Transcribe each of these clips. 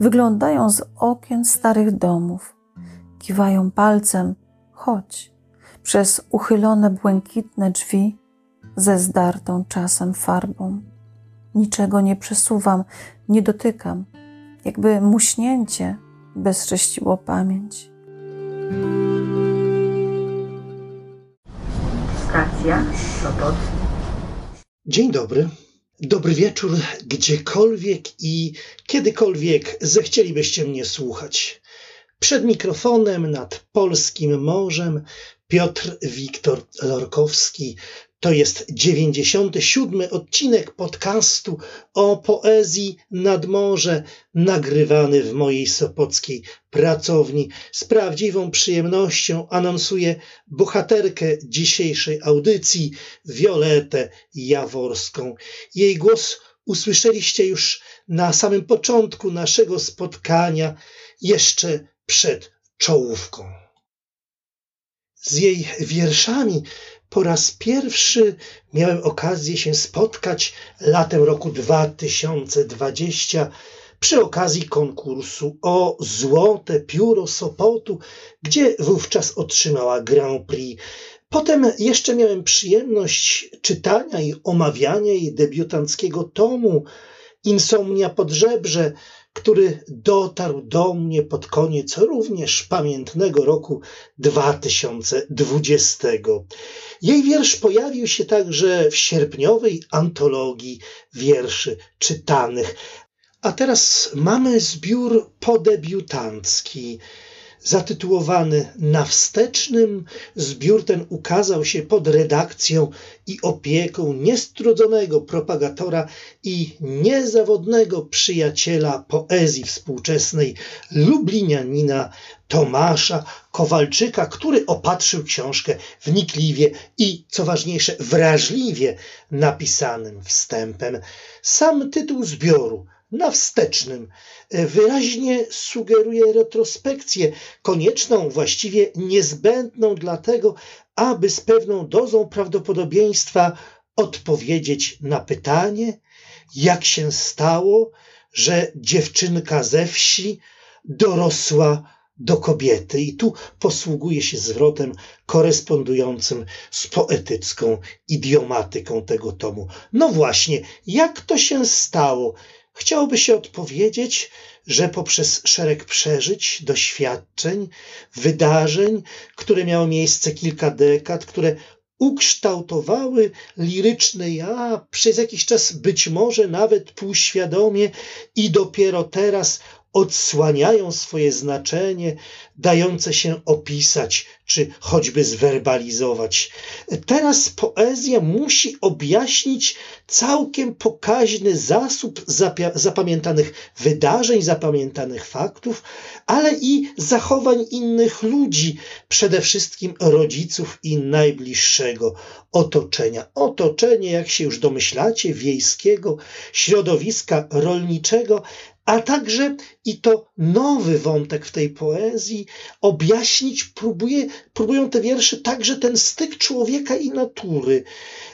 wyglądają z okien starych domów, kiwają palcem, chodź, przez uchylone błękitne drzwi ze zdartą czasem farbą. Niczego nie przesuwam, nie dotykam, jakby muśnięcie bezcześciło pamięć. Stacja Sopot. Dzień dobry. Dobry wieczór, gdziekolwiek i kiedykolwiek zechcielibyście mnie słuchać. Przed mikrofonem nad polskim morzem Piotr Wiktor Lorkowski. To jest 97 odcinek podcastu o poezji nad morze, nagrywany w mojej sopockiej pracowni. Z prawdziwą przyjemnością anonsuję bohaterkę dzisiejszej audycji, Violetę Jaworską. Jej głos usłyszeliście już na samym początku naszego spotkania, jeszcze przed czołówką. Z jej wierszami po raz pierwszy miałem okazję się spotkać latem roku 2020 przy okazji konkursu o Złote Pióro Sopotu, gdzie wówczas otrzymała Grand Prix. Potem jeszcze miałem przyjemność czytania i omawiania jej debiutanckiego tomu Insomnia pod żebrze, który dotarł do mnie pod koniec również pamiętnego roku 2020. Jej wiersz pojawił się także w sierpniowej antologii wierszy czytanych. A teraz mamy zbiór podebiutancki zatytułowany Na wstecznym. Zbiór ten ukazał się pod redakcją i opieką niestrudzonego propagatora i niezawodnego przyjaciela poezji współczesnej Lublinianina Tomasza Kowalczyka, który opatrzył książkę wnikliwie i, co ważniejsze, wrażliwie napisanym wstępem. Sam tytuł zbioru na wstecznym wyraźnie sugeruje retrospekcję, konieczną, właściwie niezbędną dlatego, aby z pewną dozą prawdopodobieństwa odpowiedzieć na pytanie, jak się stało, że dziewczynka ze wsi dorosła do kobiety. I tu posługuje się zwrotem korespondującym z poetycką idiomatyką tego tomu. No właśnie, jak to się stało? Chciałoby się odpowiedzieć, że poprzez szereg przeżyć, doświadczeń, wydarzeń, które miały miejsce kilka dekad, które ukształtowały liryczne ja przez jakiś czas być może nawet półświadomie i dopiero teraz odsłaniają swoje znaczenie, dające się opisać, czy choćby zwerbalizować. Teraz poezja musi objaśnić całkiem pokaźny zasób zapamiętanych wydarzeń, zapamiętanych faktów, ale i zachowań innych ludzi, przede wszystkim rodziców i najbliższego otoczenia. Otoczenie, jak się już domyślacie, wiejskiego, środowiska rolniczego, a także, i to nowy wątek w tej poezji, objaśnić próbuje, próbują te wiersze także ten styk człowieka i natury.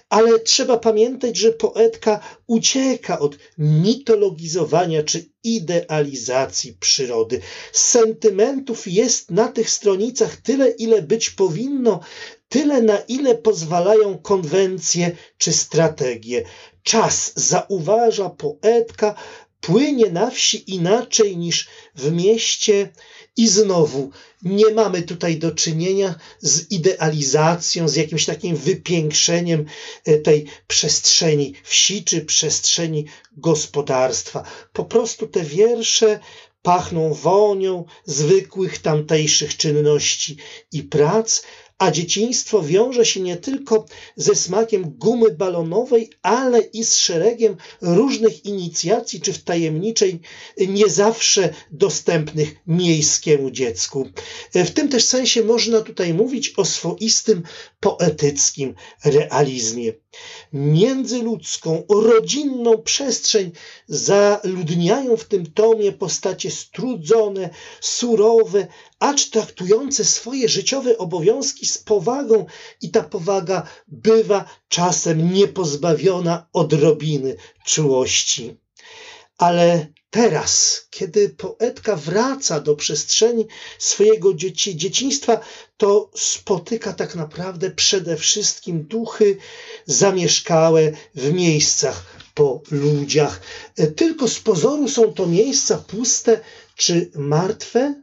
Ale trzeba pamiętać, że poetka ucieka od mitologizowania czy idealizacji przyrody. Sentymentów jest na tych stronicach tyle, ile być powinno, tyle na ile pozwalają konwencje czy strategie. Czas, zauważa poetka, płynie na wsi inaczej niż w mieście, i znowu nie mamy tutaj do czynienia z idealizacją, z jakimś takim wypiększeniem e, tej przestrzeni wsi czy przestrzeni gospodarstwa. Po prostu te wiersze pachną wonią zwykłych tamtejszych czynności i prac, a dzieciństwo wiąże się nie tylko ze smakiem gumy balonowej, ale i z szeregiem różnych inicjacji czy wtajemniczeń, nie zawsze dostępnych miejskiemu dziecku. W tym też sensie można tutaj mówić o swoistym poetyckim realizmie. Międzyludzką, rodzinną przestrzeń zaludniają w tym tomie postacie strudzone, surowe, acz traktujące swoje życiowe obowiązki z powagą i ta powaga bywa czasem niepozbawiona odrobiny czułości. Ale teraz, kiedy poetka wraca do przestrzeni swojego dzieci, dzieciństwa, to spotyka tak naprawdę przede wszystkim duchy zamieszkałe w miejscach po ludziach. Tylko z pozoru są to miejsca puste czy martwe,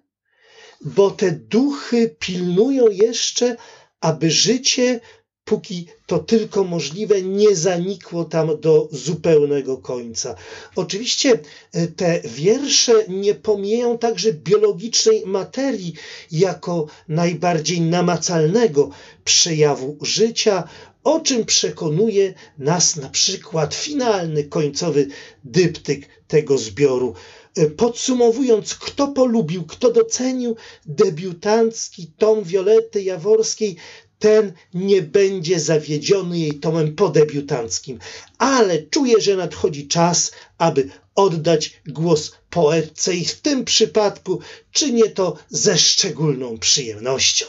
bo te duchy pilnują jeszcze, aby życie póki to tylko możliwe, nie zanikło tam do zupełnego końca. Oczywiście e, te wiersze nie pomijają także biologicznej materii jako najbardziej namacalnego przejawu życia, o czym przekonuje nas na przykład finalny, końcowy dyptyk tego zbioru. E, podsumowując, kto polubił, kto docenił debiutancki tom Wiolety Jaworskiej, ten nie będzie zawiedziony jej tomem podebiutanckim, ale czuję, że nadchodzi czas, aby oddać głos poetce i w tym przypadku czynię to ze szczególną przyjemnością.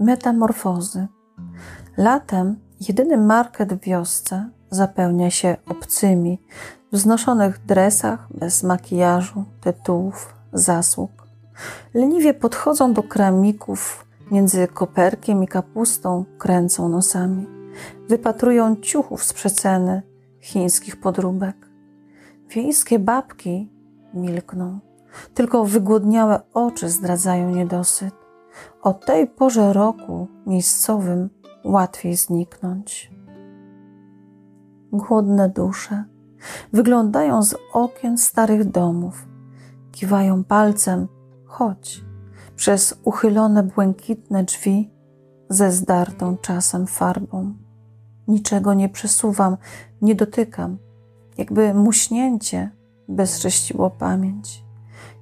Metamorfozy. Latem jedyny market w wiosce zapełnia się obcymi, wznoszonych dresach bez makijażu, tytułów, zasług. Leniwie podchodzą do kramików, między koperkiem i kapustą kręcą nosami. Wypatrują ciuchów z przeceny chińskich podróbek. Wiejskie babki milkną, tylko wygłodniałe oczy zdradzają niedosyt. O tej porze roku miejscowym łatwiej zniknąć. Głodne dusze Wyglądają z okien starych domów, kiwają palcem, chodź, przez uchylone błękitne drzwi ze zdartą czasem farbą. Niczego nie przesuwam, nie dotykam, jakby muśnięcie bezcześciło pamięć.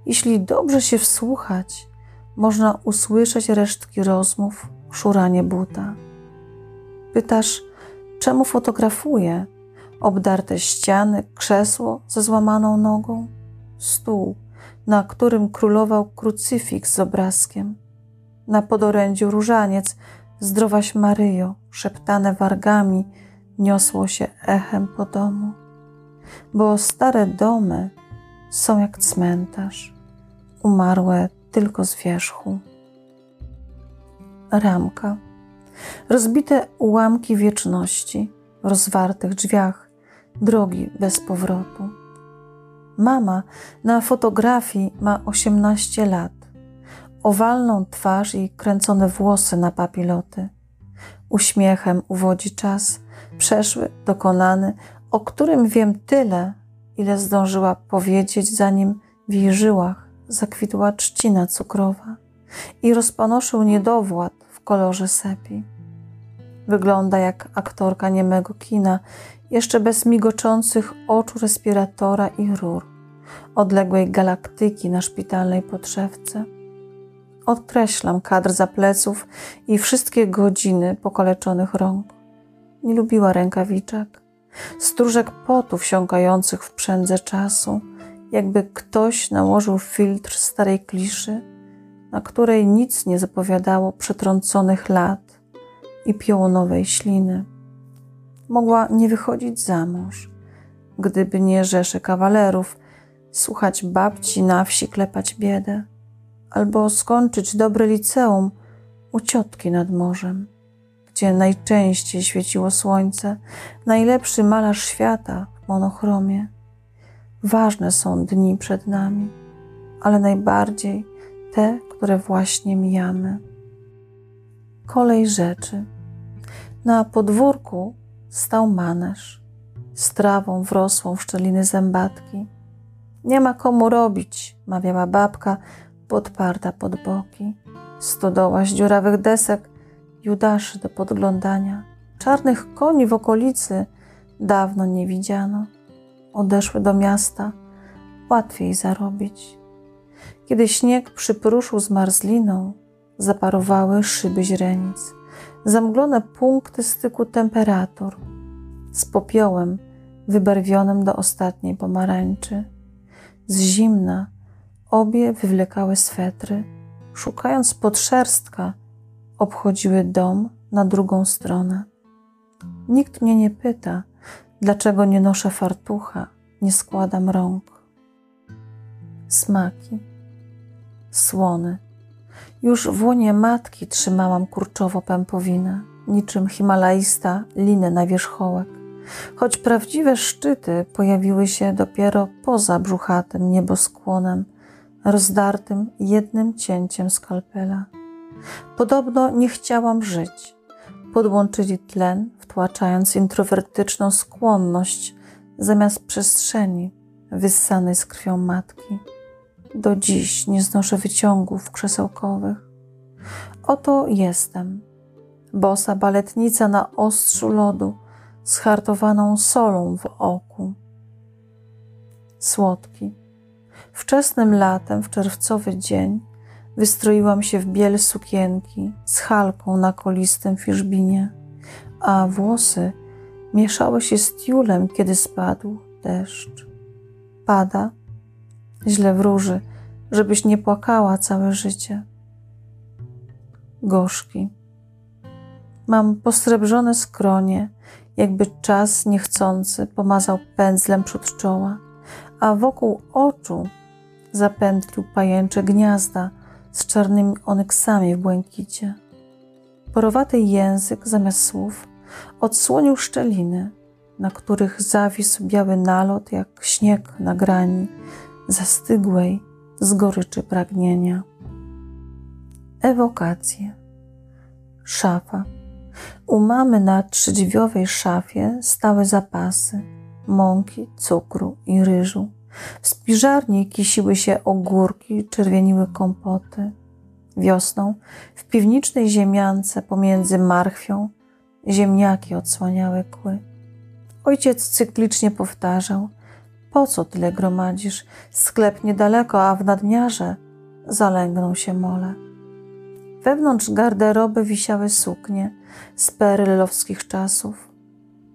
Jeśli dobrze się wsłuchać, można usłyszeć resztki rozmów, szuranie buta. Pytasz, czemu fotografuję? Obdarte ściany, krzesło ze złamaną nogą, stół, na którym królował krucyfiks z obrazkiem, na podorędziu różaniec, zdrowaś Maryjo, szeptane wargami, niosło się echem po domu. Bo stare domy są jak cmentarz, umarłe tylko z wierzchu. Ramka. Rozbite ułamki wieczności w rozwartych drzwiach, drogi bez powrotu. Mama na fotografii ma 18 lat, owalną twarz i kręcone włosy na papiloty. Uśmiechem uwodzi czas, przeszły, dokonany, o którym wiem tyle, ile zdążyła powiedzieć, zanim w jej żyłach zakwitła trzcina cukrowa i rozpanoszył niedowład w kolorze sepi. Wygląda jak aktorka niemego kina jeszcze bez migoczących oczu respiratora i rur, odległej galaktyki na szpitalnej podszewce. Odkreślam kadr za pleców i wszystkie godziny pokaleczonych rąk. Nie lubiła rękawiczek, stróżek potu wsiąkających w przędze czasu, jakby ktoś nałożył filtr starej kliszy, na której nic nie zapowiadało przetrąconych lat i piołonowej śliny mogła nie wychodzić za mąż, gdyby nie rzesze kawalerów, słuchać babci na wsi klepać biedę, albo skończyć dobre liceum u ciotki nad morzem, gdzie najczęściej świeciło słońce, najlepszy malarz świata w monochromie. Ważne są dni przed nami, ale najbardziej te, które właśnie mijamy. Kolej rzeczy. Na podwórku stał maneż z trawą wrosłą w szczeliny zębatki. Nie ma komu robić, mawiała babka, podparta pod boki. Stodoła z dziurawych desek, judaszy do podglądania. Czarnych koni w okolicy dawno nie widziano. Odeszły do miasta, łatwiej zarobić. Kiedy śnieg przypruszył zmarzliną, zaparowały szyby źrenic zamglone punkty styku temperatur z popiołem wybarwionym do ostatniej pomarańczy. Z zimna obie wywlekały swetry, szukając podszerstka, obchodziły dom na drugą stronę. Nikt mnie nie pyta, dlaczego nie noszę fartucha, nie składam rąk. Smaki. Słony. Już w łonie matki trzymałam kurczowo pępowinę, niczym himalaista linę na wierzchołek, choć prawdziwe szczyty pojawiły się dopiero poza brzuchatym nieboskłonem, rozdartym jednym cięciem skalpela. Podobno nie chciałam żyć. Podłączyli tlen, wtłaczając introwertyczną skłonność zamiast przestrzeni wyssanej z krwią matki. Do dziś nie znoszę wyciągów krzesełkowych. Oto jestem, bosa baletnica na ostrzu lodu, z hartowaną solą w oku. Słodki. Wczesnym latem, w czerwcowy dzień, wystroiłam się w biel sukienki z halką na kolistym fiszbinie, a włosy mieszały się z tiulem, kiedy spadł deszcz. Pada, źle wróży, żebyś nie płakała całe życie. Gorzki. Mam posrebrzone skronie, jakby czas niechcący pomazał pędzlem przód czoła, a wokół oczu zapętlił pajęcze gniazda z czarnymi onyksami w błękicie. Porowaty język zamiast słów odsłonił szczeliny, na których zawisł biały nalot jak śnieg na grani zastygłej z goryczy pragnienia. Ewokacje. Szafa. U mamy na trzydźwiowej szafie stały zapasy mąki, cukru i ryżu. W spiżarni kisiły się ogórki, czerwieniły kompoty. Wiosną w piwnicznej ziemiance pomiędzy marchwią ziemniaki odsłaniały kły. Ojciec cyklicznie powtarzał: Po co tyle gromadzisz? Sklep niedaleko, a w nadmiarze zalęgną się mole. Wewnątrz garderoby wisiały suknie z perylowskich czasów,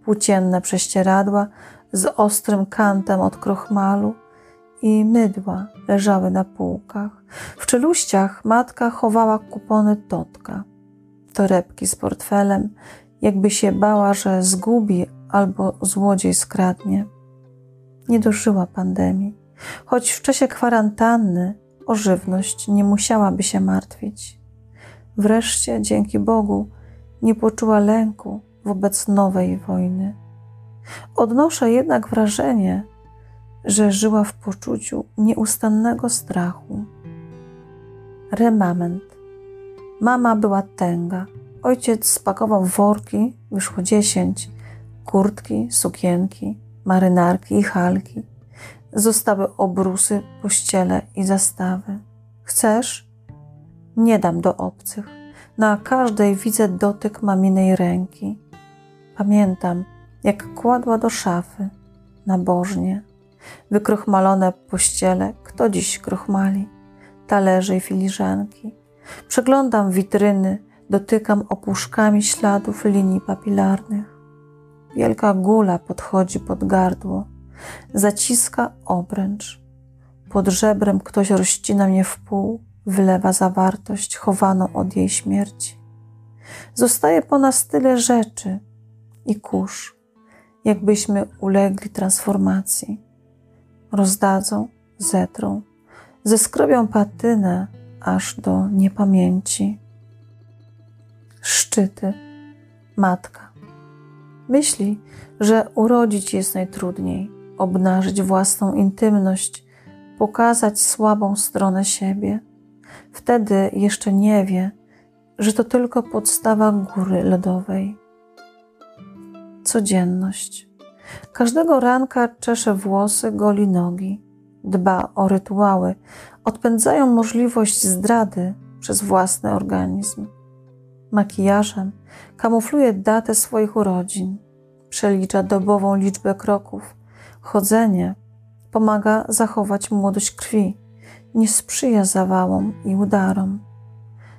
płócienne prześcieradła z ostrym kantem od krochmalu i mydła leżały na półkach. W czeluściach matka chowała kupony totka, torebki z portfelem, jakby się bała, że zgubi albo złodziej skradnie. Nie dożyła pandemii, choć w czasie kwarantanny o żywność nie musiałaby się martwić. Wreszcie, dzięki Bogu, nie poczuła lęku wobec nowej wojny. Odnoszę jednak wrażenie, że żyła w poczuciu nieustannego strachu. Remament. Mama była tęga. Ojciec spakował worki, wyszło dziesięć, kurtki, sukienki, marynarki i halki. Zostały obrusy, pościele i zastawy. Chcesz? Nie dam do obcych. Na każdej widzę dotyk maminej ręki. Pamiętam, jak kładła do szafy, nabożnie. Wykrochmalone pościele, kto dziś krochmali? Talerze i filiżanki. Przeglądam witryny, dotykam opuszkami śladów linii papilarnych. Wielka gula podchodzi pod gardło, zaciska obręcz. Pod żebrem ktoś rozcina mnie w pół, wylewa zawartość chowaną od jej śmierci. Zostaje po nas tyle rzeczy i kurz, jakbyśmy ulegli transformacji. Rozdadzą, zetrą, zeskrobią patynę aż do niepamięci. Szczyty, matka. Myśli, że urodzić jest najtrudniej, obnażyć własną intymność, pokazać słabą stronę siebie. Wtedy jeszcze nie wie, że to tylko podstawa góry lodowej. Codzienność. Każdego ranka czesze włosy, goli nogi, dba o rytuały, odpędzają możliwość zdrady przez własny organizm. Makijażem kamufluje datę swoich urodzin, przelicza dobową liczbę kroków. Chodzenie pomaga zachować młodość krwi, nie sprzyja zawałom i udarom.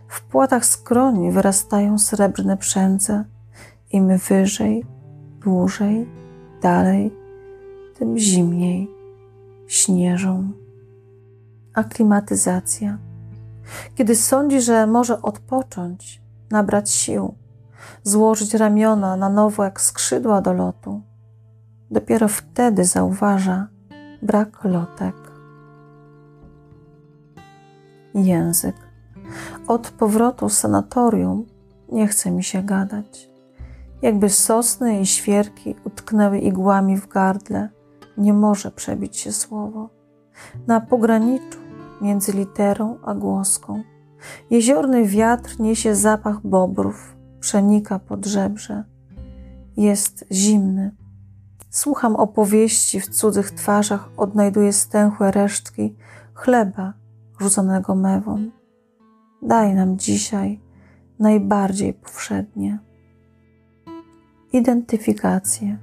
W płatach skroni wyrastają srebrne przędze. Im wyżej, dłużej, dalej, tym zimniej śnieżą. Aklimatyzacja. Kiedy sądzi, że może odpocząć, nabrać sił, złożyć ramiona na nowo jak skrzydła do lotu. Dopiero wtedy zauważa brak lotek. Język. Od powrotu z sanatorium nie chce mi się gadać. Jakby sosny i świerki utknęły igłami w gardle, nie może przebić się słowo. Na pograniczu między literą a głoską. Jeziorny wiatr niesie zapach bobrów, przenika pod żebrze. Jest zimny. Słucham opowieści w cudzych twarzach, odnajduję stęchłe resztki chleba rzuconego mewą. Daj nam dzisiaj najbardziej powszednie. Identyfikację.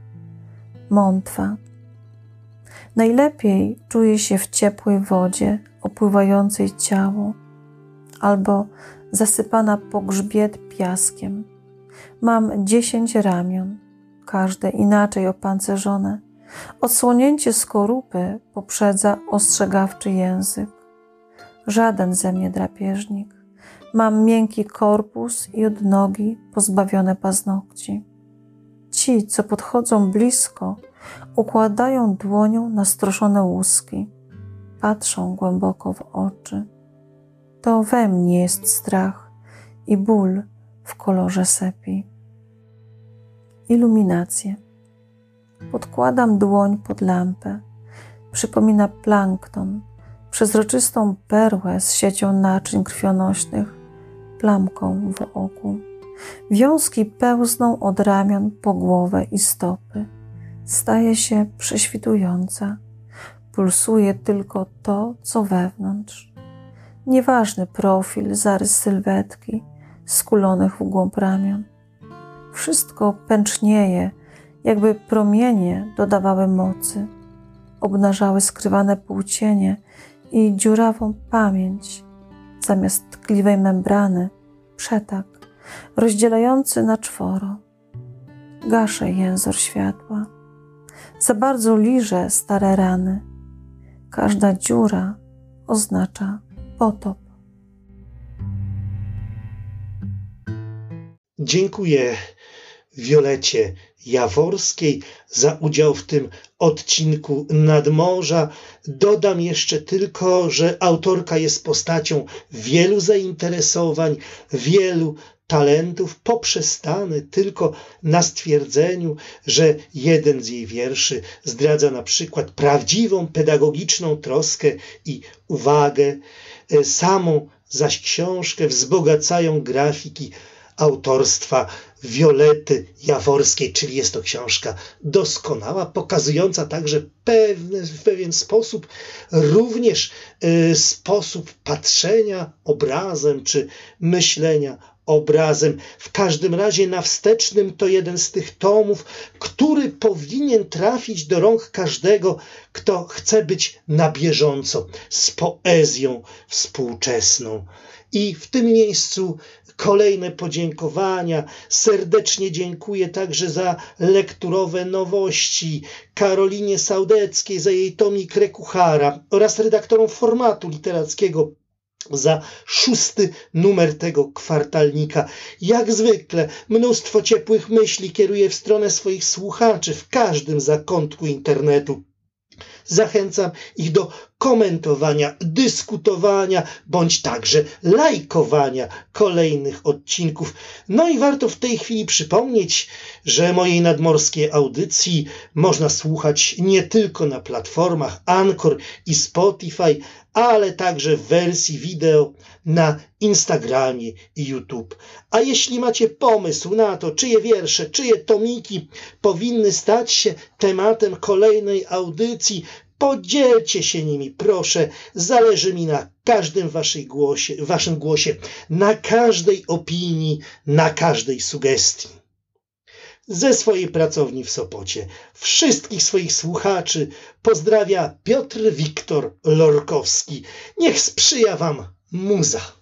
Mątwa. Najlepiej czuję się w ciepłej wodzie opływającej ciało albo zasypana po grzbiet piaskiem. Mam dziesięć ramion, każde inaczej opancerzone. Odsłonięcie skorupy poprzedza ostrzegawczy język. Żaden ze mnie drapieżnik. Mam miękki korpus i odnogi pozbawione paznokci. Ci, co podchodzą blisko, układają dłonią na stroszone łuski, patrzą głęboko w oczy. To we mnie jest strach i ból w kolorze sepi. Iluminację. Podkładam dłoń pod lampę. Przypomina plankton, przezroczystą perłę z siecią naczyń krwionośnych, plamką w oku. Wiązki pełzną od ramion po głowę i stopy. Staje się prześwitująca. Pulsuje tylko to, co wewnątrz. Nieważny profil, zarys sylwetki, skulonych w głąb ramion. Wszystko pęcznieje, jakby promienie dodawały mocy, obnażały skrywane płócienie i dziurawą pamięć, zamiast tkliwej membrany, przetak, rozdzielający na czworo. Gaszę jęzor światła. Za bardzo liżę stare rany. Każda dziura oznacza potop. Dziękuję Wiolecie Jaworskiej za udział w tym odcinku Nadmorza. Dodam jeszcze tylko, że autorka jest postacią wielu zainteresowań, wielu talentów poprzestany tylko na stwierdzeniu, że jeden z jej wierszy zdradza na przykład prawdziwą pedagogiczną troskę i uwagę. Samą zaś książkę wzbogacają grafiki autorstwa Wiolety Jaworskiej, czyli jest to książka doskonała, pokazująca także pewne, w pewien sposób również y, sposób patrzenia obrazem czy myślenia obrazem. W każdym razie na wstecznym to jeden z tych tomów, który powinien trafić do rąk każdego, kto chce być na bieżąco z poezją współczesną. I w tym miejscu kolejne podziękowania. Serdecznie dziękuję także za lekturowe nowości Karolinie Saudeckiej, za jej tomik Rekuchara oraz redaktorom formatu literackiego za szósty numer tego kwartalnika. Jak zwykle mnóstwo ciepłych myśli kieruję w stronę swoich słuchaczy w każdym zakątku internetu. Zachęcam ich do komentowania, dyskutowania, bądź także lajkowania kolejnych odcinków. No i warto w tej chwili przypomnieć, że mojej nadmorskiej audycji można słuchać nie tylko na platformach Anchor i Spotify, ale także w wersji wideo na Instagramie i YouTube. A jeśli macie pomysł na to, czyje wiersze, czyje tomiki powinny stać się tematem kolejnej audycji, Podzielcie się nimi, proszę. Zależy mi na każdym waszej głosie, waszym głosie, na każdej opinii, na każdej sugestii. Ze swojej pracowni w Sopocie wszystkich swoich słuchaczy pozdrawia Piotr Wiktor Lorkowski. Niech sprzyja wam muza.